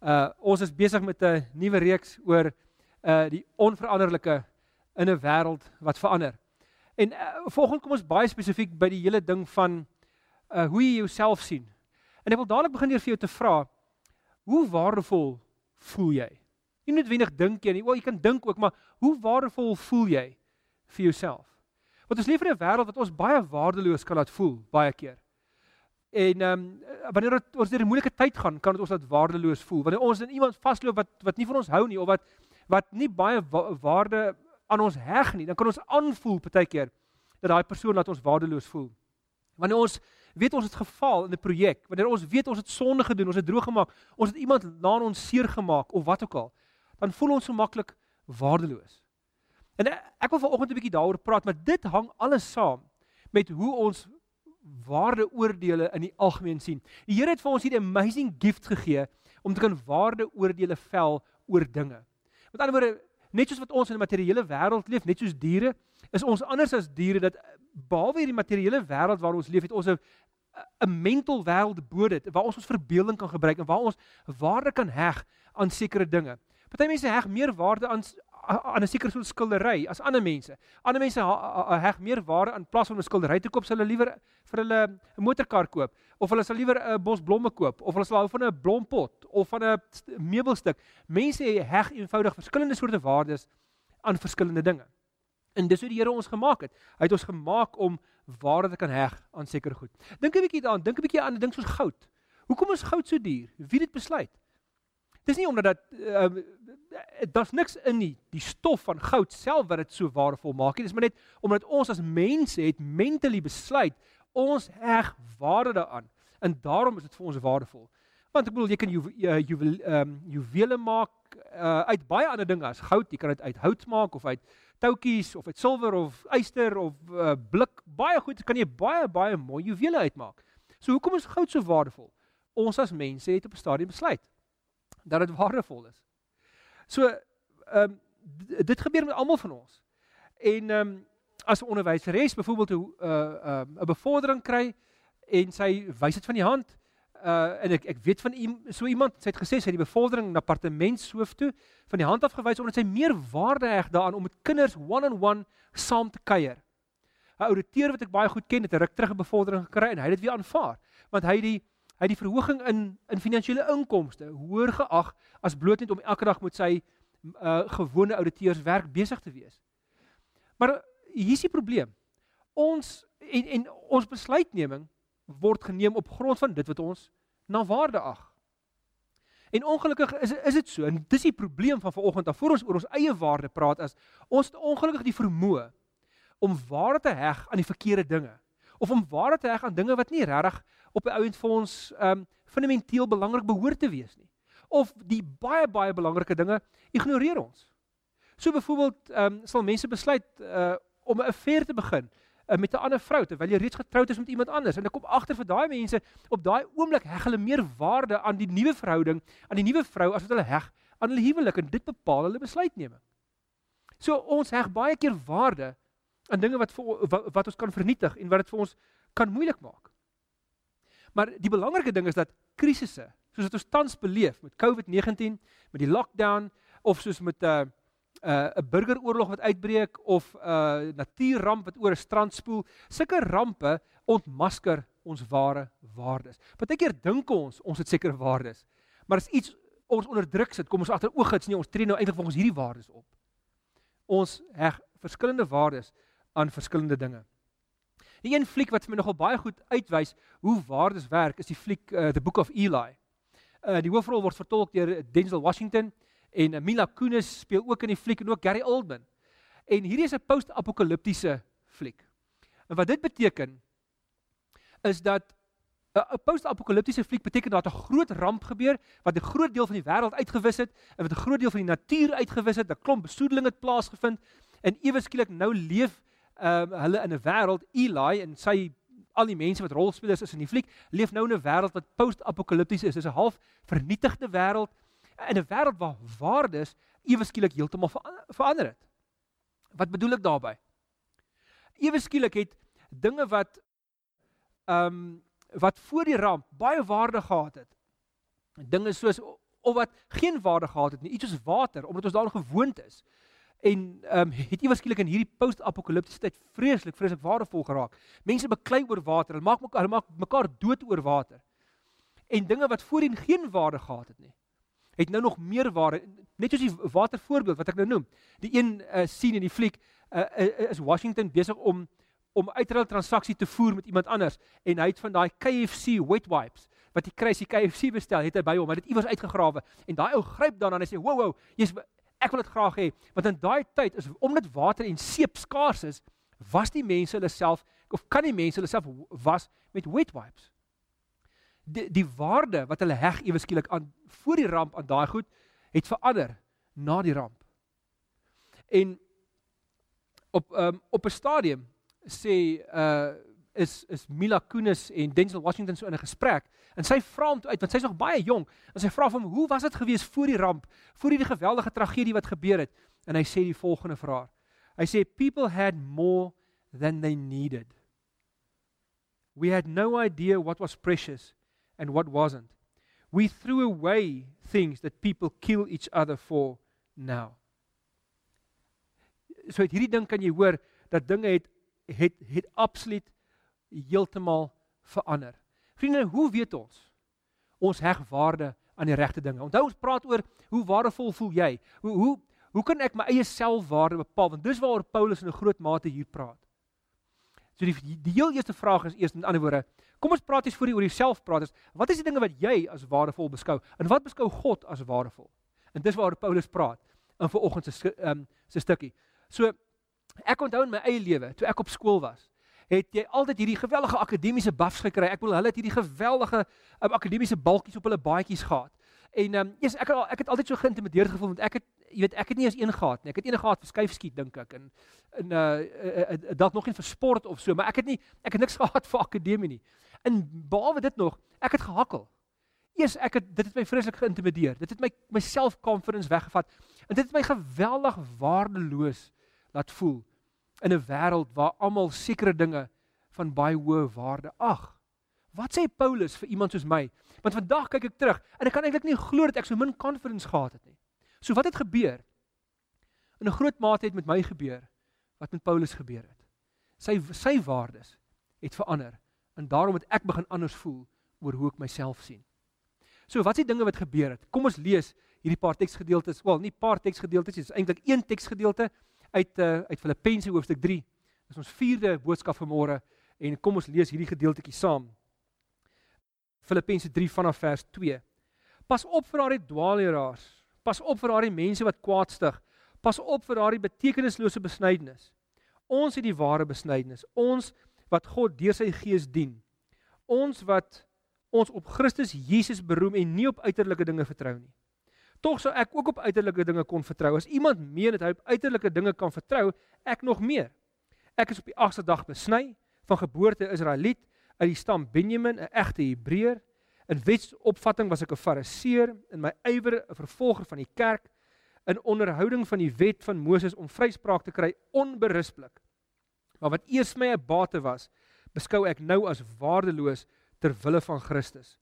Uh ons is besig met 'n nuwe reeks oor uh die onveranderlike in 'n wêreld wat verander. En uh, volgens kom ons baie spesifiek by die hele ding van uh hoe jy jouself sien. En ek wil dadelik begin deur vir jou te vra, hoe waardevol voel jy? Nie noodwendig dink jy wel jy kan dink ook, maar hoe waardevol voel jy vir jouself? Want ons leef in 'n wêreld wat ons baie waardeloos kan laat voel baie keer. En ehm um, wanneer het, ons deur 'n moeilike tyd gaan, kan dit ons laat waardeloos voel. Wanneer ons in iemand vasloop wat wat nie van ons hou nie of wat wat nie baie wa waarde aan ons heg nie, dan kan ons aanvoel partykeer dat daai persoon laat ons waardeloos voel. Wanneer ons weet ons het gefaal in 'n projek, wanneer ons weet ons het sonde gedoen, ons het droog gemaak, ons het iemand na ons seer gemaak of wat ook al, dan voel ons so maklik waardeloos. En ek wil vanoggend 'n bietjie daaroor praat, maar dit hang alles saam met hoe ons waardeoordeele in die algemeen sien. Die Here het vir ons hierdie amazing gift gegee om te kan waardeoordeele vel oor dinge. Met ander woorde, net soos wat ons in 'n materiële wêreld leef, net soos diere, is ons anders as diere dat behalwe hierdie materiële wêreld waar ons leef, het ons 'n 'n mental wêreld bo dit waar ons ons verbeelding kan gebruik en waar ons waarde kan heg aan sekere dinge. Party mense heg meer waarde aan aan 'n sekere soort skildery as ander mense. Ander mense heg meer waarde aan plaas van 'n skildery te koop, sal hulle liewer vir hulle 'n motorkar koop of hulle sal liewer 'n bos blomme koop of hulle sal hou van 'n blompot of van 'n meubelstuk. Mense heg eenvoudig verskillende soorte waardes aan verskillende dinge. En dis hoe die Here ons gemaak het. Hy het ons gemaak om waarde te kan heg aan sekere goed. Dink 'n bietjie daaraan, dink 'n bietjie aan 'n ding soos goud. Hoekom is goud so duur? Wie het dit besluit? Dis nie omdat dat ehm uh, daar's niks in nie die stof van goud self wat dit so waardevol maak nie. Dis maar net omdat ons as mense het mentally besluit ons heg waarde daaraan en daarom is dit vir ons waardevol. Want ek bedoel jy kan jy jy wil ehm juwele maak uh, uit baie ander dinge as goud. Jy kan dit uit hout maak of uit toutjies of uit silwer of yster of uh, blik. Baie goed kan jy baie baie mooi juwele uitmaak. So hoekom is goud so waardevol? Ons as mense het op 'n stadium besluit dat dit waardevol is. So ehm um, dit gebeur met almal van ons. En ehm um, as 'n onderwyseres byvoorbeeld 'n uh ehm um, 'n bevordering kry en sy wys dit van die hand uh en ek ek weet van so iemand sy het gesê sy het die bevordering na departementshoof toe van die hand af gewys omdat sy meer waarde heg daaraan om met kinders one-on-one -on -one saam te kuier. 'n Ouditeur wat ek baie goed ken het 'n ruk terug 'n bevordering gekry en hy het dit weer aanvaar want hy die hy het die verhoging in in finansiële inkomste hoër geag as bloot net om elke dag met sy uh, gewone ouditeurs werk besig te wees. Maar hier is die probleem. Ons en en ons besluitneming word geneem op grond van dit wat ons na waarde ag. En ongelukkig is is dit so en dis die probleem van vanoggend af voor ons oor ons eie waarde praat as ons ongelukkig die vermoë om waarde te heg aan die verkeerde dinge of om waarde te heg aan dinge wat nie regtig op die ouend vir ons um fundamenteel belangrik behoort te wees nie. Of die baie baie belangrike dinge ignoreer ons. So byvoorbeeld um sal mense besluit uh om 'n affair te begin uh, met 'n ander vrou terwyl jy reeds getroud is met iemand anders en ek kom agter vir daai mense op daai oomblik heg hulle meer waarde aan die nuwe verhouding, aan die nuwe vrou as wat hulle heg aan hulle huwelik en dit bepaal hulle besluitneming. So ons heg baie keer waarde aan dinge wat vir wat, wat ons kan vernietig en wat dit vir ons kan moeilik maak. Maar die belangrike ding is dat krisisse, soos wat ons tans beleef met COVID-19, met die lockdown of soos met 'n uh, 'n uh, burgeroorlog wat uitbreek of 'n uh, natuurramp wat oor 'n strand spoel, sulke rampe ontmasker ons ware waardes. Partykeer dink ons ons het sekere waardes, maar as iets ons onderdruk sit, kom ons agter oog gits nie ons tree nou eintlik ons hierdie waardes op. Ons heg verskillende waardes aan verskillende dinge. Die een fliek wat vir my nogal baie goed uitwys hoe waardes werk, is die fliek uh, The Book of Eli. Uh die hoofrol word vertolk deur Denzel Washington en uh, Mila Kunis speel ook in die fliek en ook Gary Oldman. En hierdie is 'n post-apokaliptiese fliek. En wat dit beteken is dat 'n uh, post-apokaliptiese fliek beteken dat 'n groot ramp gebeur wat 'n groot deel van die wêreld uitgewis het en wat 'n groot deel van die natuur uitgewis het, 'n klomp besoedeling het plaasgevind en ewe skielik nou leef uh, hulle in 'n wêreld Eli en sy al die mense wat rolspelers is in die fliek leef nou in 'n wêreld wat post-apokalipties is. Dit is 'n half vernietigde wêreld in 'n wêreld waar waardes ewe skielik heeltemal verander het. Wat bedoel ek daarmee? Ewe skielik het dinge wat ehm um, wat voor die ramp baie waarde gehad het. Dinge soos of wat geen waarde gehad het nie, iets soos water omdat ons daaraan gewoond is. En ehm um, het jy waarskynlik in hierdie post-apokaliptiese tyd vreeslik vreeslik waardevol geraak. Mense beklei oor water, hulle maak mekaar hulle maak mekaar dood oor water. En dinge wat voorheen geen waarde gehad het nie, het nou nog meer waarde. Net soos die watervoorbeeld wat ek nou noem. Die een uh, sien in die fliek uh, is Washington besig om om uitruil transaksie te voer met iemand anders en hy het van daai KFC wet wipes wat hy kry as hy KFC bestel, het hy by hom, maar dit iewers uitgegrawe en daai ou gryp dan en hy sê, "Wow, wow, jy's ek wil dit graag hê." Want in daai tyd is omdat water en seep skaars is, was die mense hulle self of kan die mense hulle self was met wet wipes. Die die waarde wat hulle heg ewe skielik aan voor die ramp aan daai goed het verander na die ramp. En op um, op 'n stadium sê uh is is Mila Kunis en Denzel Washington so in 'n gesprek en sy vra hom uit want sy's nog baie jonk en sy vra hom hoe was dit gewees voor die ramp voor hierdie geweldige tragedie wat gebeur het? En hy sê die volgende vir haar. Hy sê people had more than they needed. We had no idea what was precious and what wasn't. We threw away things that people kill each other for now. So uit hierdie ding kan jy hoor dat dinge het het het absoluut heeltemal verander. Vriende, hoe weet ons? Ons heg waarde aan die regte dinge. Onthou ons praat oor hoe waardevol voel jy? Hoe hoe hoe kan ek my eie selfwaarde bepaal? Want dis waaroor Paulus in 'n groot mate hier praat. So die die heel eerste vraag is eers met ander woorde, kom ons praat eens voor jy oor jouself praat is. Wat is die dinge wat jy as waardevol beskou en wat beskou God as waardevol? En dis waaroor Paulus praat in vanoggend se ehm um, se stukkie. So Ek onthou in my eie lewe, toe ek op skool was, het jy altyd hierdie geweldige akademiese buffs gekry. Ek bedoel, hulle het hierdie geweldige um, akademiese balkies op hulle baadjies gehad. En ehm um, yes, ek het ek het altyd so geïntimideerd gevoel want ek het jy weet ek het nie eens een gehad nie. Ek het een gehad vir skuifskiet dink ek en in uh, uh, uh dalk nog nie vir sport of so, maar ek het nie ek het niks gehad vir akademie nie. En behalwe dit nog, ek het gehakkel. Eers ek het dit het my vreeslik geïntimideer. Dit het my my self-confidence weggevat. En dit het my geweldig waardeloos laat voel in 'n wêreld waar almal sekere dinge van baie hoë waarde ag. Wat sê Paulus vir iemand soos my? Want vandag kyk ek terug en ek kan eintlik nie glo dat ek so min confidence gehad het nie. So wat het gebeur? In 'n groot mate het met my gebeur wat met Paulus gebeur het. Sy sy waardes het verander en daarom het ek begin anders voel oor hoe ek myself sien. So wat is die dinge wat gebeur het? Kom ons lees hierdie paar teksgedeeltes. Wel, nie paar teksgedeeltes nie, dis eintlik een teksgedeelte uit uh, uit Filippense hoofstuk 3. Dis ons vierde boodskap van môre en kom ons lees hierdie gedeeltetjie saam. Filippense 3 vanaf vers 2. Pas op vir daardie dwaalleraars. Pas op vir daardie mense wat kwaadstig. Pas op vir daardie betekenislose besnydenis. Ons het die ware besnydenis. Ons wat God deur sy gees dien. Ons wat ons op Christus Jesus beroem en nie op uiterlike dinge vertrou nie. Tog sou ek ook op uiterlike dinge kon vertrou. As iemand meen dat hy op uiterlike dinge kan vertrou, ek nog meer. Ek is op die 8ste dag besny, van geboorte Israeliet, uit die stam Benjamin, 'n egte Hebreër. In wetsopvatting was ek 'n Fariseer, in my ywer 'n vervolger van die kerk, in onderhouding van die wet van Moses om vryspraak te kry onberispelik. Maar wat eers my 'n bate was, beskou ek nou as waardeloos ter wille van Christus.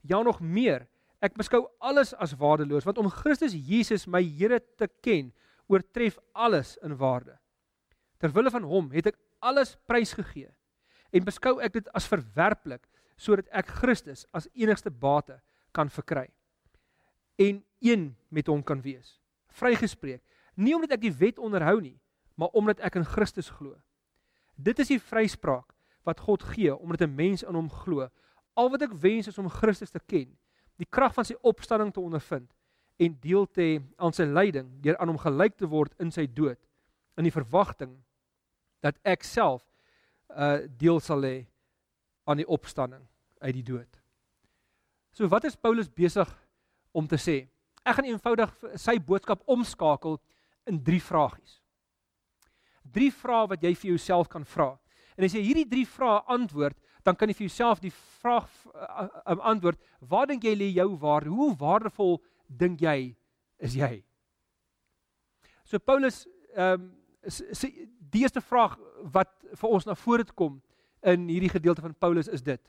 Ja nog meer, Ek beskou alles as waardeloos want om Christus Jesus my Here te ken oortref alles in waarde. Terwille van hom het ek alles prysgegee en beskou ek dit as verwerplik sodat ek Christus as enigste bate kan verkry en een met hom kan wees. Vrygespreek, nie omdat ek die wet onderhou nie, maar omdat ek in Christus glo. Dit is die vryspraak wat God gee omdat 'n mens in hom glo. Al wat ek wens is om Christus te ken die krag van sy opstanding te ondervind en deel te hê aan sy lyding deur aan hom gelyk te word in sy dood in die verwagting dat ek self uh deel sal hê aan die opstanding uit die dood. So wat is Paulus besig om te sê? Ek gaan eenvoudig sy boodskap omskakel in drie vragies. Drie vrae wat jy vir jouself kan vra. En as jy hierdie drie vrae antwoord, dan kan jy vir jouself die vraag uh, uh, antwoord, waar dink jy lê jou waarde? Hoe waardevol dink jy is jy? So Paulus ehm um, sê die eerste vraag wat vir ons na vore kom in hierdie gedeelte van Paulus is dit.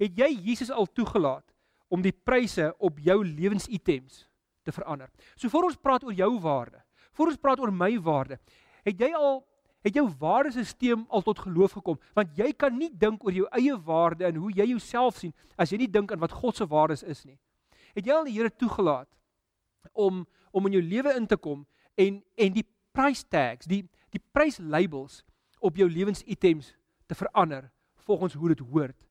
Het jy Jesus al toegelaat om die pryse op jou lewensitems te verander. So voor ons praat oor jou waarde, voor ons praat oor my waarde, het jy al het jou waardesisteem al tot geloof gekom? Want jy kan nie dink oor jou eie waarde en hoe jy jouself sien as jy nie dink aan wat God se waardes is nie. Het jy al die Here toegelaat om om in jou lewe in te kom en en die price tags, die die pryslabels op jou lewensitems te verander volgens hoe dit hoort.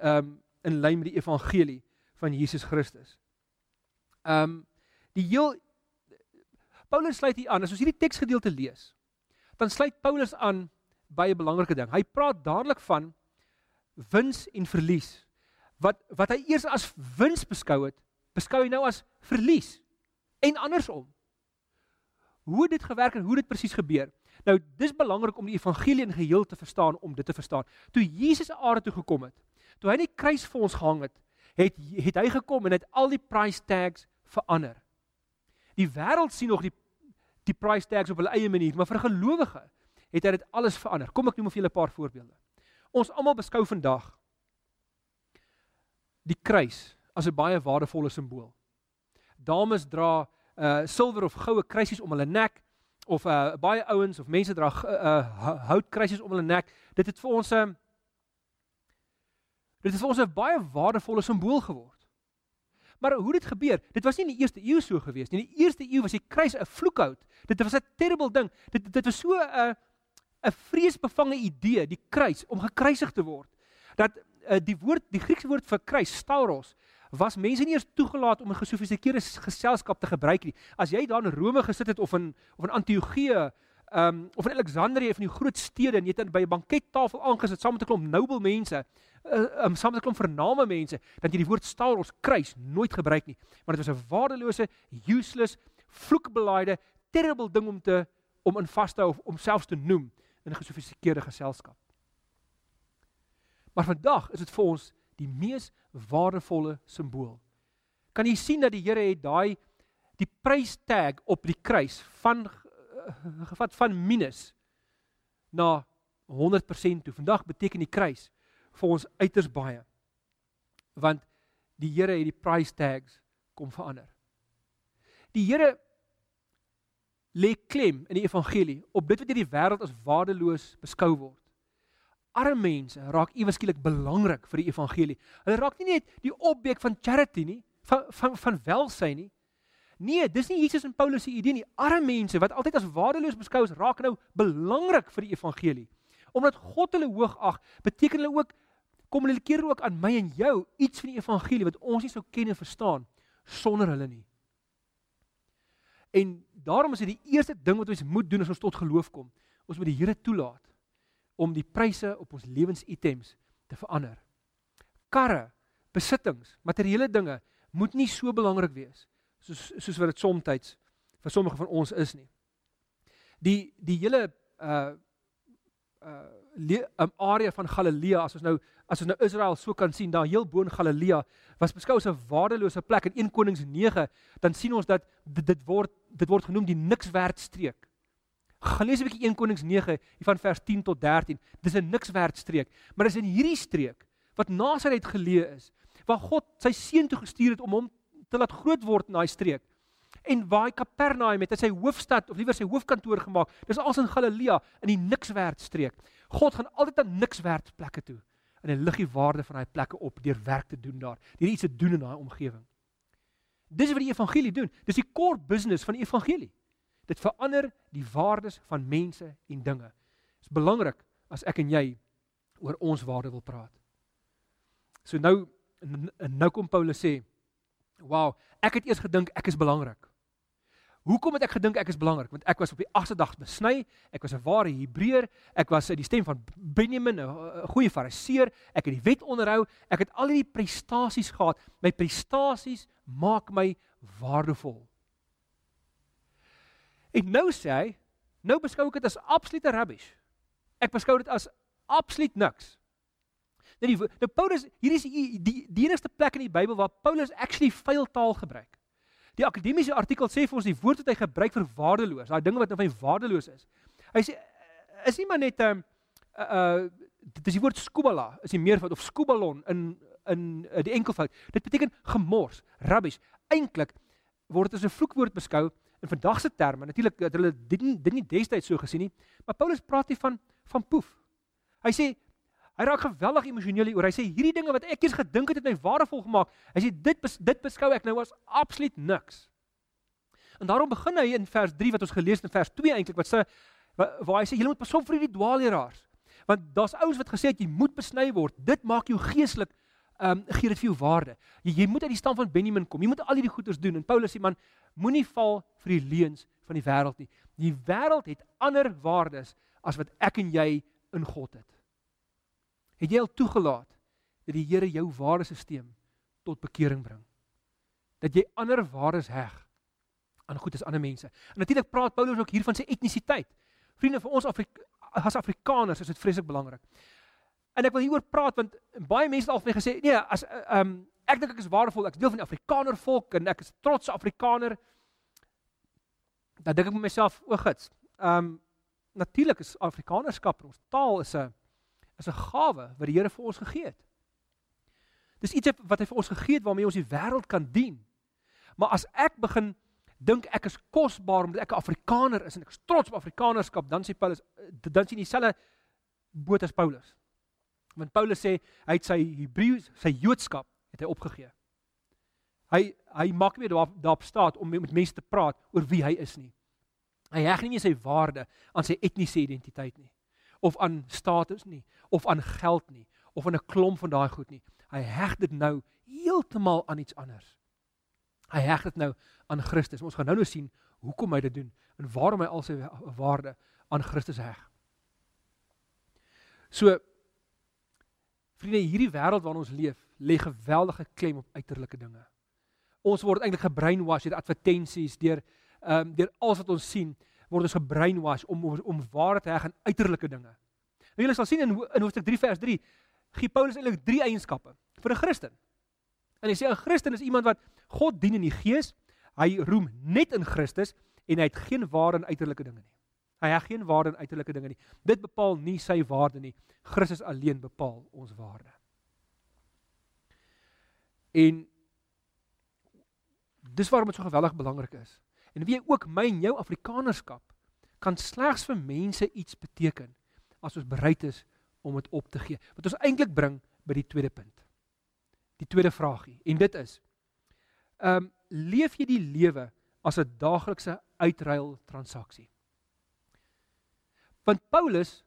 Um in lyn met die evangelie van Jesus Christus. Um die heel Paulus sluit hier aan as ons hierdie teksgedeelte lees, dan sluit Paulus aan by 'n belangrike ding. Hy praat dadelik van wins en verlies. Wat wat hy eers as wins beskou het, beskou hy nou as verlies en andersom. Hoe dit gewerk en hoe dit presies gebeur. Nou, dis belangrik om die evangelie in geheel te verstaan om dit te verstaan. Toe Jesus aan aarde toe gekom het, toe hy die kruis vir ons gehang het, het het hy gekom en het al die price tags verander. Die wêreld sien nog die die price tags op hulle eie manier, maar vir gelowige het dit alles verander. Kom ek noem vir julle 'n paar voorbeelde. Ons almal beskou vandag die kruis as 'n baie waardevolle simbool. Dames dra uh silwer of goue kruisies om hulle nek of uh baie ouens of mense dra uh houtkruisies om hulle nek. Dit het vir ons 'n uh, Dit het vir ons 'n baie waardevolle simbool geword. Maar hoe dit gebeur? Dit was nie in die eerste eeu so gewees nie. In die eerste eeu was die kruis 'n vloekhout. Dit was 'n terrible ding. Dit dit was so 'n 'n vreesbevange idee, die kruis om gekruisig te word. Dat uh, die woord, die Griekse woord vir kruis, stauros, was mense nie eers toegelaat om 'n gesofistikeerde geselskap te gebruik nie. As jy daar in Rome gesit het of in of in Antiochië um, of in Alexandrië van die groot stede en jy het by 'n bankettafel aangesit saam met 'n klomp nobel mense, uh, um, saam met 'n klomp vername mense, dan jy die woord stauros kruis nooit gebruik nie. Maar dit was 'n waardelose, useless, vloekbelaaide, terrible ding om te om in vas te hou of om selfs te noem in 'n gesofistikeerde geselskap. Maar vandag is dit vir ons die mees waardevolle simbool. Kan jy sien dat die Here het daai die prys tag op die kruis van gevat van minus na 100% toe. Vandag beteken die kruis vir ons uiters baie. Want die Here het die price tags kom verander. Die Here lê klem in die evangelie op dit wat hierdie wêreld as waardeloos beskou word. Arme mense raak iewers skielik belangrik vir die evangelie. Hulle raak nie net die objek van charity nie, van van van welsyn nie. Nee, dis nie Jesus en Paulus se idee nie. Arme mense wat altyd as waardeloos beskou is, raak nou belangrik vir die evangelie. Omdat God hulle hoog ag, beteken hulle ook kommunikeer ook aan my en jou iets van die evangelie wat ons nie sou ken en verstaan sonder hulle nie. En daarom is dit die eerste ding wat ons moet doen as ons tot geloof kom. Ons moet die Here toelaat om die pryse op ons lewensitems te verander. Karre, besittings, materiële dinge moet nie so belangrik wees soos soos wat dit soms vir sommige van ons is nie. Die die hele uh uh um, area van Galilea as ons nou as ons nou Israel so kan sien daar heel bo in Galilea was beskou as 'n waardelose plek in 1 Konings 9 dan sien ons dat dit, dit word dit word genoem die niks werd streek. Gaan lees 'n bietjie 1 Konings 9 van vers 10 tot 13. Dis 'n niks werd streek, maar dis in hierdie streek wat Nasaret geleë is waar God sy seun toe gestuur het om hom te laat groot word in daai streek. En waar Kapernaum het, het sy hoofstad of liewer sy hoofkantoor gemaak. Dis als in Galilea in die nikswerd streek. God gaan altyd aan nikswerd plekke toe en hy lig die waarde van daai plekke op deur werk te doen daar, deur iets te doen in daai omgewing. Dis wat die evangelie doen. Dis die core business van die evangelie. Dit verander die waardes van mense en dinge. Dit is belangrik as ek en jy oor ons waarde wil praat. So nou nou kom Paulus sê Wow, ek het eers gedink ek is belangrik. Hoekom het ek gedink ek is belangrik? Want ek was op die 8de dag besny, ek was 'n ware Hebreër, ek was uit die stem van Benjamin, 'n goeie Fariseer, ek het die wet onderhou, ek het al hierdie prestasies gehad. My prestasies maak my waardevol. En nou sê hy, nou beskou ek dit as absolute rubbish. Ek beskou dit as absoluut niks. Nou die nou Paulus hier is die die, die enigste plek in die Bybel waar Paulus actually vuil taal gebruik. Die akademiese artikel sê vir ons die woord wat hy gebruik vir waardeloos, daai dinge wat nou van waardeloos is. Hy sê is nie maar net 'n uh, uh dit is die woord skubala, is die meervoud of skubalon in in uh, die enkelvoud. Dit beteken gemors, rubbish. Eintlik word dit as 'n vloekwoord beskou in vandag se terme. Natuurlik het hulle dit nie, dit nie destyds so gesien nie, maar Paulus praat hier van van poef. Hy sê hy raak geweldig emosioneel hieroor. Hy sê hierdie dinge wat ek eers gedink het het my waardevol gemaak. Hy sê dit dit beskou ek nou as absoluut niks. En daarom begin hy in vers 3 wat ons gelees het in vers 2 eintlik wat sê waar, hy sê julle moet pas op vir hierdie dwaalleraars. Want daar's ouens wat gesê het jy moet besny word. Dit maak jou geestelik ehm um, gee dit vir jou waarde. Jy, jy moet uit die stam van Benjamin kom. Jy moet al hierdie goeders doen. En Paulus sê man, moenie val vir die leuns van die wêreld nie. Die wêreld het ander waardes as wat ek en jy in God het. Het jy al toegelaat dat die Here jou waardesisteem tot bekering bring? Dat jy ander waardes heg aan goed as ander mense. En natuurlik praat Paulus ook hier van sy etnisiteit. Vriende, vir ons Afrika as Afrikaners is dit vreeslik belangrik. En ek wil hieroor praat want baie mense het al vir my gesê, nee, as ehm um, ek dink ek is waardevol, ek is deel van die Afrikaner volk en ek is trots Afrikaner. Dan dink ek met myself, o, gits. Ehm um, natuurlik is Afrikanerskap ons taal is 'n is 'n gawe wat die Here vir ons gegee het. Dis iets wat hy vir ons gegee het waarmee ons die wêreld kan dien. Maar as ek begin dink ek is kosbaar omdat ek 'n Afrikaner is en ek is trots op Afrikanerskap, dan sê Paulus dan sien dieselfde boot as Paulus. Want Paulus sê hy het sy Hebreë, sy Joodskap het hy opgegee. Hy hy maak nie meer daarop staat om met mense te praat oor wie hy is nie. Hy heg nie sy waarde aan sy etniese identiteit nie of aan status nie of aan geld nie of aan 'n klomp van daai goed nie. Hy heg dit nou heeltemal aan iets anders. Hy heg dit nou aan Christus. Ons gaan nou nou sien hoekom hy dit doen en waarom hy al sy waarde aan Christus heg. So vriende, hierdie wêreld waarin ons leef, lê geweldige klem op uiterlike dinge. Ons word eintlik gebrainwash deur advertensies, deur ehm um, deur alles wat ons sien, word ons gebrainwash om om waar te heg aan uiterlike dinge. Nou julle sal sien in in hoofstuk 3 vers 3 gee Paulus eintlik drie eienskappe vir 'n Christen. En hy sê 'n Christen is iemand wat God dien in die gees, hy roem net in Christus en hy het geen waarde in uiterlike dinge nie. Hy het geen waarde in uiterlike dinge nie. Dit bepaal nie sy waarde nie. Christus alleen bepaal ons waarde. En dis waarom dit so geweldig belangrik is En wie ook my en jou Afrikanerskap kan slegs vir mense iets beteken as ons bereid is om dit op te gee. Wat ons eintlik bring by die tweede punt. Die tweede vraagie en dit is: Ehm um, leef jy die lewe as 'n daaglikse uitruil transaksie? Want Paulus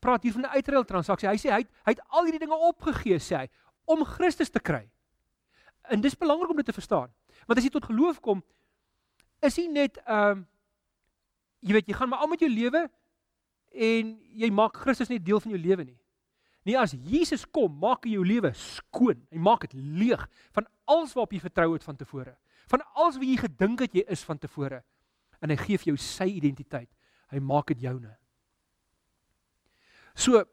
praat hier van 'n uitruil transaksie. Hy sê hy het, hy het al hierdie dinge opgegee sê hy om Christus te kry. En dis belangrik om dit te verstaan. Want as jy tot geloof kom, is nie net ehm um, jy weet jy gaan maar al met jou lewe en jy maak Christus net deel van jou lewe nie. Nee, as Jesus kom, maak hy jou lewe skoon. Hy maak dit leeg van alles waarop jy vertrou het van tevore. Van alles wat jy gedink het jy is van tevore. En hy gee vir jou sy identiteit. Hy maak dit joune. So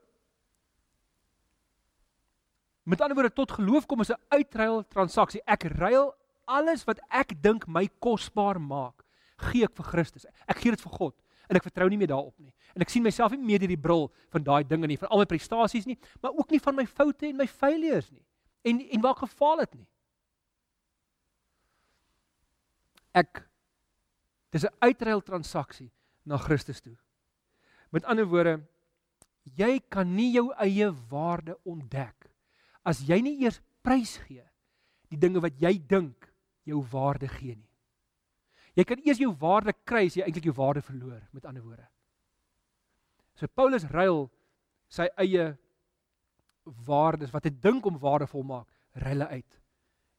Met ander woorde tot geloof kom is 'n uitruil transaksie. Ek ruil alles wat ek dink my kosbaar maak, gee ek vir Christus. Ek gee dit vir God en ek vertrou nie meer daarop nie. En ek sien myself nie meer deur die bril van daai dinge nie, van al my prestasies nie, maar ook nie van my foute en my failures nie. En en waar gefaal het nie. Ek dis 'n uitruil transaksie na Christus toe. Met ander woorde, jy kan nie jou eie waarde ontdek as jy nie eers prys gee die dinge wat jy dink jou waarde gee nie. Jy kan eers jou waarde kry as jy eintlik jou waarde verloor, met ander woorde. So Paulus ruil sy eie waardes wat hy dink om waardevol maak, ruil hy uit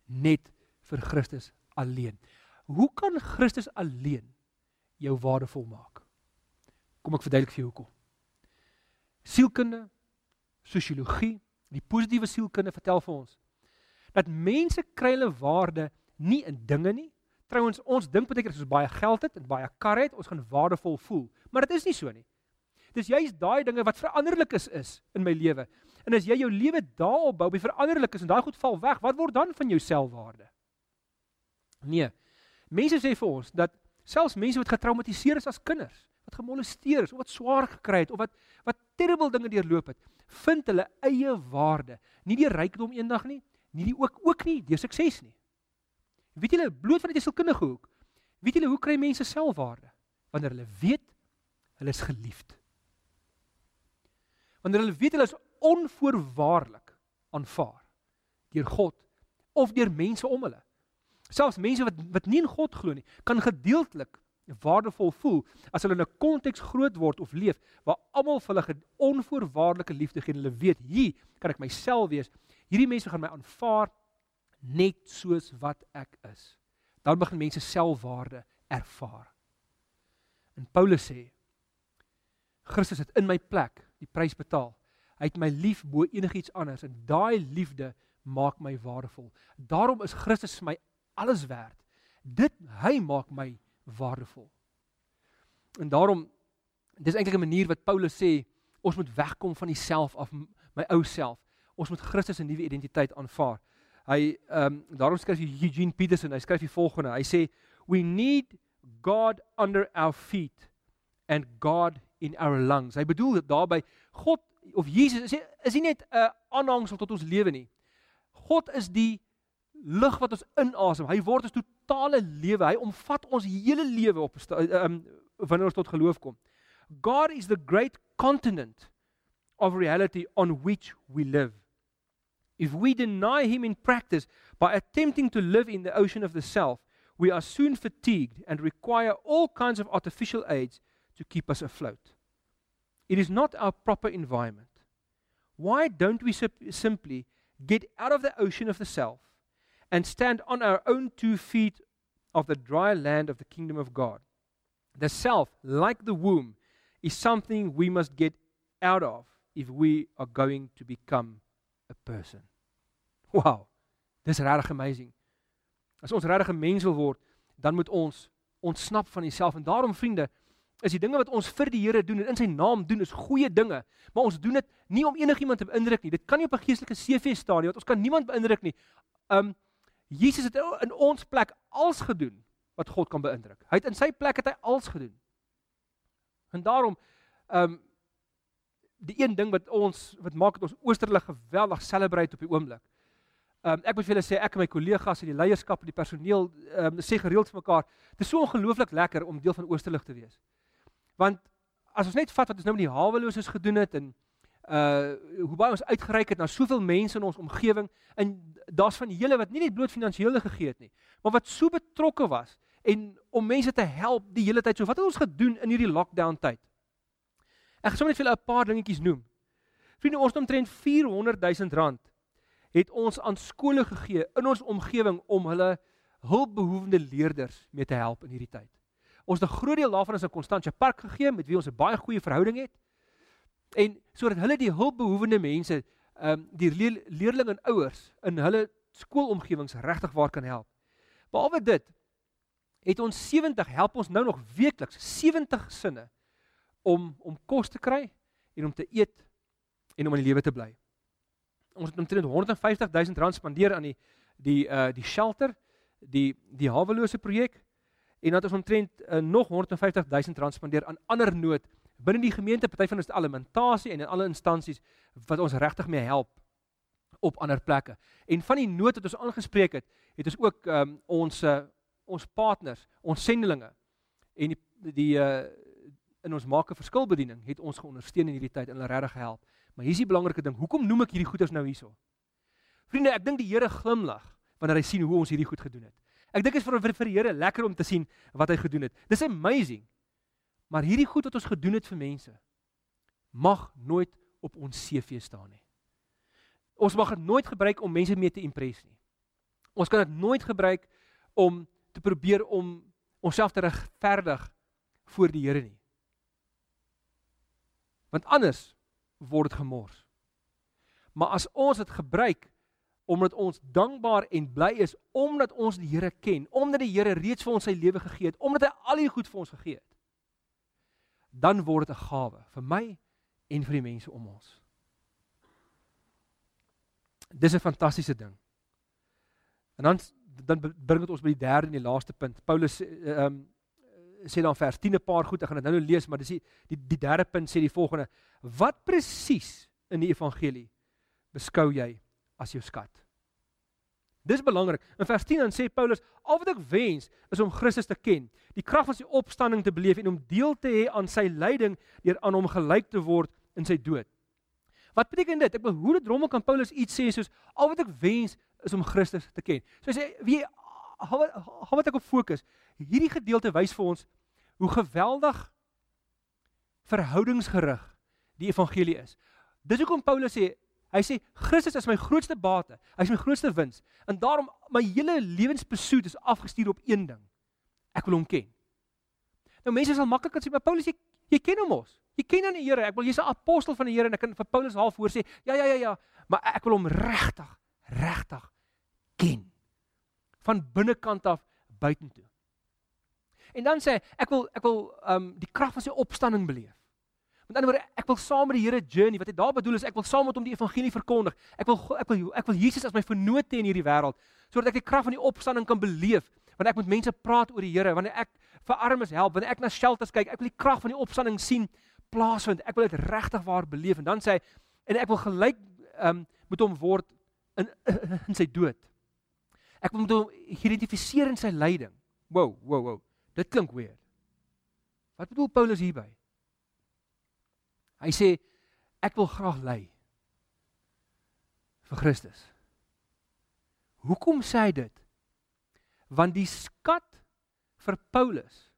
net vir Christus alleen. Hoe kan Christus alleen jou waardevol maak? Kom ek verduidelik vir jou hoekom. Sielkunde, sosiologie, die positiewe sielkunde vertel vir ons dat mense kry hulle waarde nie in dinge nie. Trouwens, ons dink baie keer as ons baie geld het en baie kar het, ons gaan waardevol voel. Maar dit is nie so nie. Dis juist daai dinge wat veranderlik is is in my lewe. En as jy jou lewe daarop bou, by veranderlik is en daai goed val weg, wat word dan van jou selfwaarde? Nee. Mense sê vir ons dat selfs mense wat getraumatiseer is as kinders, wat gemolesteer is of wat swaar gekry het of wat wat terrible dinge deurloop het, vind hulle eie waarde, nie deur rykdom eendag nie, nie die ook ook nie deur sukses nie. Weet julle bloot van dit is sielkundige hoek. Weet julle hoe kry mense selfwaarde? Wanneer hulle weet hulle is geliefd. Wanneer hulle weet hulle is onvoorwaardelik aanvaar deur God of deur mense om hulle. Selfs mense wat wat nie in God glo nie, kan gedeeltelik waardevol voel as hulle in 'n konteks groot word of leef waar almal vir hulle onvoorwaardelike liefde gee en hulle weet hier kan ek myself wees. Hierdie mense gaan my aanvaar net soos wat ek is. Dan begin mense selfwaarde ervaar. En Paulus sê Christus het in my plek die prys betaal. Hy het my lief bo enigiets anders en daai liefde maak my waardevol. Daarom is Christus vir my alles werd. Dit hy maak my waardevol. En daarom dis eintlik 'n manier wat Paulus sê ons moet wegkom van die self af my ou self. Ons moet Christus 'n nuwe identiteit aanvaar. Hy ehm um, daarom skryf Eugene Peterson, hy skryf die volgende. Hy sê we need God under our feet and God in our lungs. Hy bedoel daarby God of Jesus is nie, is nie net 'n aanhangsel tot ons lewe nie. God is die lug wat ons inasem. Hy word ons totale lewe. Hy omvat ons hele lewe op um, wanneer ons tot geloof kom. God is the great continent of reality on which we live. If we deny him in practice by attempting to live in the ocean of the self, we are soon fatigued and require all kinds of artificial aids to keep us afloat. It is not our proper environment. Why don't we simply get out of the ocean of the self and stand on our own two feet of the dry land of the kingdom of God? The self, like the womb, is something we must get out of if we are going to become a person. Wow. Dis regtig amazing. As ons regtig 'n mens wil word, dan moet ons ontsnap van onsself en daarom vriende, is die dinge wat ons vir die Here doen en in sy naam doen is goeie dinge, maar ons doen dit nie om enigiemand te beïndruk nie. Dit kan nie op 'n geestelike CV staan nie, want ons kan niemand beïndruk nie. Um Jesus het in ons plek als gedoen wat God kan beïndruk. Hy het in sy plek het hy als gedoen. En daarom um die een ding wat ons wat maak dit ons oosterlig geweldig celebrate op die oomblik Um, ek moet vir julle sê ek en my kollegas en die leierskap en die personeel um, sê gereeld vir mekaar, dit is so ongelooflik lekker om deel van Oosterlig te wees. Want as ons net vat wat ons nou met die haweloses gedoen het en uh hoe baie ons uitgereik het na soveel mense in ons omgewing en daar's van julle wat nie net bloot finansiëel gegee het nie, maar wat so betrokke was en om mense te help die hele tyd. So wat het ons gedoen in hierdie lockdown tyd? Ek gaan sommer net vir julle 'n paar dingetjies noem. Vriende, ons het omtrent 400 000 rand het ons aan skole gegee in ons omgewing om hulle hulpbehoevende leerders mee te help in hierdie tyd. Ons het 'n groot deel daarvan aan Constantia Park gegee met wie ons 'n baie goeie verhouding het. En sodat hulle die hulpbehoevende mense, ehm um, die le leerlinge en ouers in hulle skoolomgewings regtig waar kan help. Behalwe dit het ons 70 help ons nou nog weekliks 70 sinne om om kos te kry en om te eet en om in die lewe te bly ons het omtrent 150 000 rand spandeer aan die die uh die shelter, die die hawelose projek en dan het ons omtrent uh, nog 150 000 rand spandeer aan ander nood binne die gemeente, party van ons alimentasie en in alle instansies wat ons regtig mee help op ander plekke. En van die nood wat ons aangespreek het, het ons ook um, ons uh, ons partners, ons sendelinge en die die uh in ons maak 'n verskilbediening het ons geondersteun in hierdie tyd en hulle regtig gehelp. Maar hier is die belangrike ding. Hoekom noem ek hierdie goeders nou hierso? Vriende, ek dink die Here glimlag wanneer hy sien hoe ons hierdie goed gedoen het. Ek dink dit is vir vir die Here lekker om te sien wat hy gedoen het. Dis amazing. Maar hierdie goed wat ons gedoen het vir mense mag nooit op ons CV staan nie. Ons mag dit nooit gebruik om mense mee te impress nie. Ons kan dit nooit gebruik om te probeer om onsself te regverdig voor die Here nie. Want anders word dit gemors. Maar as ons dit gebruik omdat ons dankbaar en bly is omdat ons die Here ken, omdat die Here reeds vir ons sy lewe gegee het, omdat hy al die goed vir ons gegee het, dan word dit 'n gawe vir my en vir die mense om ons. Dis 'n fantastiese ding. En dan dan bring dit ons by die derde en die laaste punt. Paulus ehm um, sê dan vers 10 'n paar goed, ek gaan dit nou nou lees, maar dis die die, die derde punt sê die volgende: Wat presies in die evangelie beskou jy as jou skat? Dis belangrik. In vers 10 dan sê Paulus: "Al wat ek wens is om Christus te ken, die krag van sy opstanding te beleef en om deel te hê aan sy lyding deur aan hom gelyk te word in sy dood." Wat beteken dit? Ek hoe dit rommel kan Paulus iets sê soos: "Al wat ek wens is om Christus te ken." So hy sê, "Wie hou hou wat ek op fokus. Hierdie gedeelte wys vir ons hoe geweldig verhoudingsgerig die evangelie is. Dis hoekom Paulus sê, hy sê Christus is my grootste bate, hy is my grootste wins en daarom my hele lewensbesoek is afgestuur op een ding. Ek wil hom ken. Nou mense sal maklik kan sê, maar Paulus jy, jy ken hom mos. Jy ken aan die Here. Ek wil jy's 'n apostel van die Here en ek kan vir Paulus half hoor sê, ja ja ja ja, maar ek wil hom regtig, regtig ken van binnekant af buitentoe. En dan sê ek wil ek wil um die krag van sy opstanding beleef. Met ander woorde, ek wil saam met die Here journey. Wat hy daar bedoel is ek wil saam met hom die evangelie verkondig. Ek wil ek wil ek wil Jesus as my vernoot hê in hierdie wêreld sodat ek die krag van die opstanding kan beleef. Wanneer ek met mense praat oor die Here, wanneer ek vir armes help, wanneer ek na shelters kyk, ek wil die krag van die opstanding sien plaasvind. Ek wil dit regtig waar beleef en dan sê hy en ek wil gelyk um met hom word in in sy dood. Ek moet hom identifiseer in sy lyding. Wow, wow, wow. Dit klink weer. Wat bedoel Paulus hierby? Hy sê ek wil graag ly vir Christus. Hoekom sê hy dit? Want die skat vir Paulus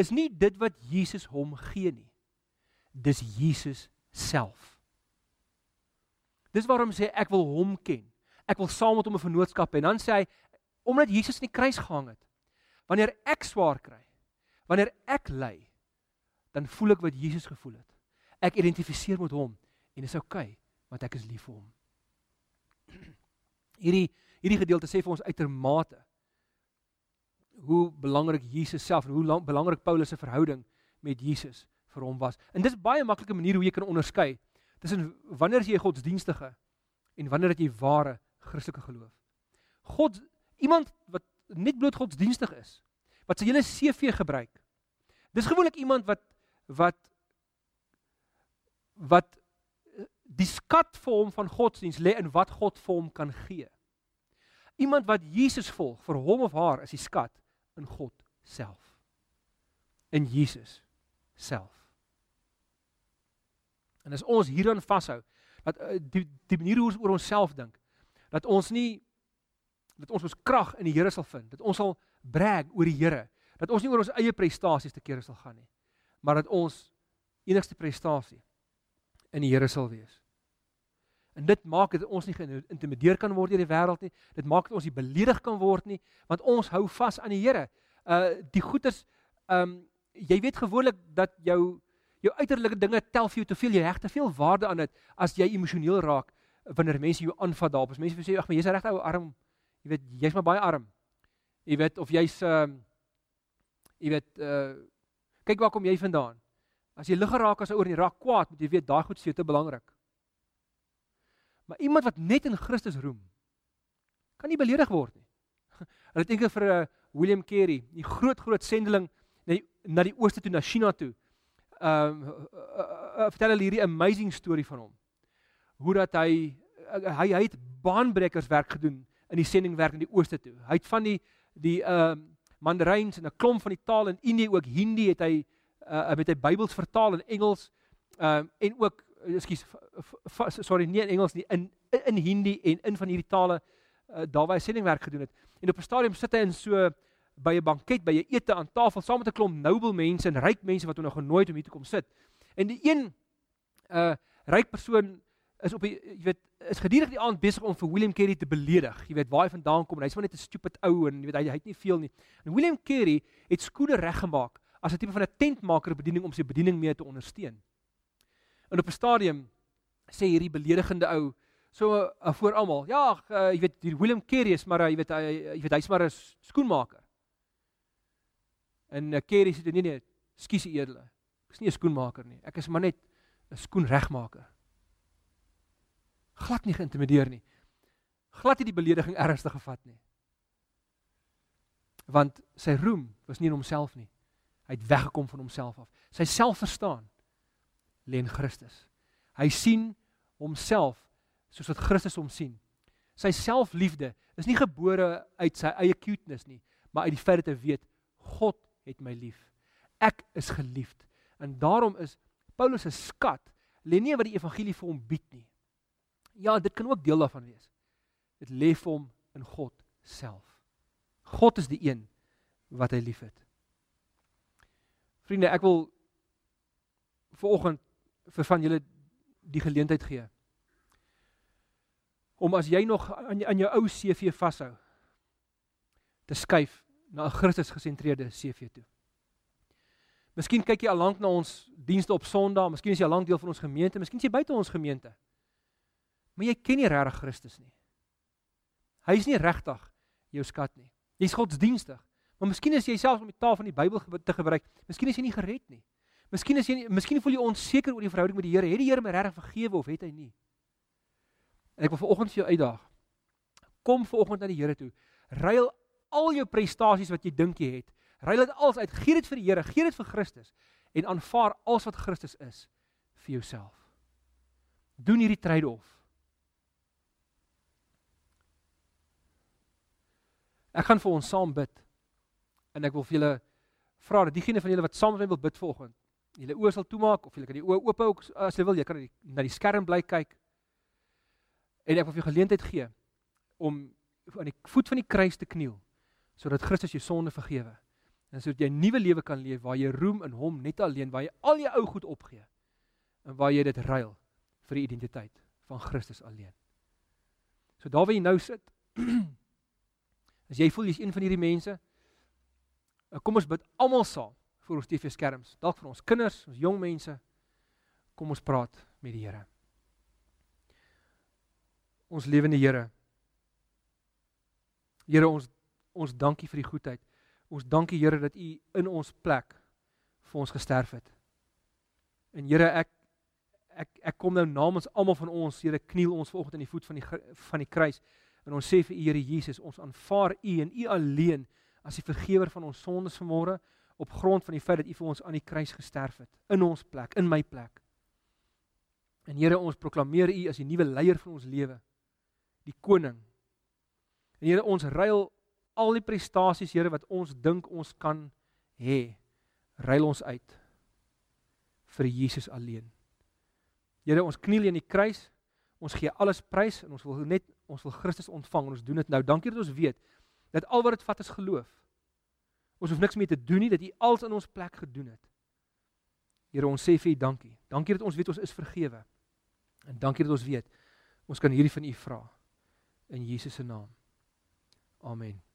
is nie dit wat Jesus hom gee nie. Dis Jesus self. Dis waarom sê ek wil hom ken ek wil saam met hom 'n vennootskap hê. En dan sê hy omdat Jesus in die kruis gehang het. Wanneer ek swaar kry, wanneer ek ly, dan voel ek wat Jesus gevoel het. Ek identifiseer met hom en dit is oukei okay, want ek is lief vir hom. Hierdie hierdie gedeelte sê vir ons uitermate hoe belangrik Jesus self en hoe lang, belangrik Paulus se verhouding met Jesus vir hom was. En dis baie maklike manier hoe jy kan onderskei tussen wanneer jy godsdienstige en wanneer jy ware Christelike geloof. God iemand wat net bloot godsdienstig is, wat sy hele CV gebruik. Dis gewoonlik iemand wat wat wat eh, die skat vir hom van godsdiens lê in wat God vir hom kan gee. Iemand wat Jesus volg, vir hom of haar is die skat in God self. In Jesus self. En as ons hieraan vashou, dat eh, die die manier hoe ons oor onsself dink, dat ons nie dat ons ons krag in die Here sal vind, dat ons sal brag oor die Here, dat ons nie oor ons eie prestasies te kere sal gaan nie, maar dat ons enigste prestasie in die Here sal wees. En dit maak dat ons nie geïntimideer kan word deur die wêreld nie. Dit maak dat ons nie beledig kan word nie, want ons hou vas aan die Here. Uh die goeders ehm um, jy weet gewoonlik dat jou jou uiterlike dinge tel vir jou te veel, jy heg te veel waarde aan dit as jy emosioneel raak wanneer mense jou aanvat daarop. As mense sê ag, maar jy's 'n regte ou arm. Jy weet, jy's maar baie arm. Jy weet of jy's ehm uh, jy weet uh kyk waar kom jy vandaan? As jy lig geraak as oor die rak kwaad, moet jy weet daai goed is te belangrik. Maar iemand wat net in Christus roem, kan nie beledig word nie. Hulle dink vir 'n uh, William Carey, die groot groot sendeling na die, na die ooste toe na China toe. Ehm um, uh, uh, uh, vertel hulle hierdie amazing storie van hom hoe dat hy hy hy het baanbrekers werk gedoen in die sendingwerk in die ooste toe. Hy het van die die ehm uh, Mandaryns en 'n klomp van die tale in Indië ook Hindi het hy uh met hy Bybels vertaal in Engels ehm uh, en ook ekskuus sorry nie in Engels nie in in Hindi en in van hierdie tale uh, daar waar hy sendingwerk gedoen het. En op 'n stadium sit hy in so by 'n banket by 'n ete aan tafel saam met 'n klomp noble mense en ryk mense wat hom nou genooi het om hier te kom sit. En die een uh ryk persoon is op die jy weet is gedurig die aand besig om vir William Carey te beledig. Jy weet waar hy vandaan kom en hy's maar net 'n stupid ou en jy weet hy hy het nie veel nie. En William Carey het skoene reggemaak as 'n tipe van 'n tentmaker bediening om sy bediening mee te ondersteun. En op 'n stadium sê hierdie beledigende ou so uh, voor almal, ja, uh, jy weet die William Carey is maar uh, jy weet hy jy weet hy's maar 'n skoenmaker. En uh, Carey sê nee nee, skus edele. Ek is nie 'n skoenmaker nie. Ek is maar net 'n skoenregmaker glad nie geïntimideer nie. Glad nie die belediging ernstig gevat nie. Want sy roem was nie in homself nie. Hy het weggekom van homself af. Sy selfverstaan lê in Christus. Hy sien homself soos wat Christus hom sien. Sy selfliefde is nie gebore uit sy eie cuteness nie, maar uit die feit dat hy weet God het my lief. Ek is geliefd. En daarom is Paulus se skat lê nie wat die evangelie vir hom bied nie. Ja, dit kan ook deel daarvan wees. Dit lê vir hom in God self. God is die een wat hy liefhet. Vriende, ek wil vanoggend vir van julle die geleentheid gee om as jy nog aan aan jou ou CV vashou te skuif na 'n Christus gesentreerde CV toe. Miskien kyk jy al lank na ons dienste op Sondag, miskien is jy al lank deel van ons gemeente, miskien is jy buite ons gemeente. Maar jy ken nie regtig Christus nie. Hy is nie regtig jou skat nie. Jy's godsdienstig, maar miskien is jy selfs om die taal van die Bybel te gebruik, miskien is jy nie gered nie. Miskien is jy miskien voel jy onseker oor die verhouding met die Here. Het die Here my regtig vergewe of het hy nie? En ek wil vanoggend vir jou uitdaag. Kom vanoggend na die Here toe. Ruil al jou prestasies wat jy dink jy het. Ruil dit alles uit. Gee dit vir die Here, gee dit vir Christus en aanvaar alles wat Christus is vir jouself. Doen hierdie trade-off. Ek gaan vir ons saam bid. En ek wil vir julle vra dat diegene van julle wat saam met my wil bid vanoggend, julle oë sal toemaak of julle kan die oë oop hou as jy wil, jy kan die, na die skerm bly kyk. En ek wil vir jou geleentheid gee om aan die voet van die kruis te kniel sodat Christus jou sonde vergewe en sodat jy 'n nuwe lewe kan leef waar jy roem in hom net alleen, waar jy al jou ou goed opgee en waar jy dit ruil vir die identiteit van Christus alleen. So daar waar jy nou sit, as jy voel jy's een van hierdie mense, eh, kom ons bid almal saam vir ons TV-skerms, dalk vir ons kinders, ons jong mense. Kom ons praat met die Here. Ons lewende Here. Here ons ons dankie vir die goedheid. Ons dankie Here dat U in ons plek vir ons gesterf het. En Here ek ek ek kom nou namens almal van ons Here kniel ons vanoggend in die voet van die van die kruis en ons sê vir U Here Jesus ons aanvaar U en U alleen as die vergewer van ons sondes vanmôre op grond van die feit dat U vir ons aan die kruis gesterf het in ons plek in my plek. En Here ons proklameer U as die nuwe leier van ons lewe die koning. En Here ons ruil al die prestasies Here wat ons dink ons kan hê, ruil ons uit vir Jesus alleen. Here ons kniel in die kruis, ons gee alles prys en ons wil net ons wil Christus ontvang en ons doen dit nou. Dankie dat ons weet dat al wat dit vat is geloof. Ons hoef niks meer te doen nie dat U alles in ons plek gedoen het. Here ons sê vir U dankie. Dankie dat ons weet ons is vergewe. En dankie dat ons weet ons kan hierdie van U vra in Jesus se naam. Amen.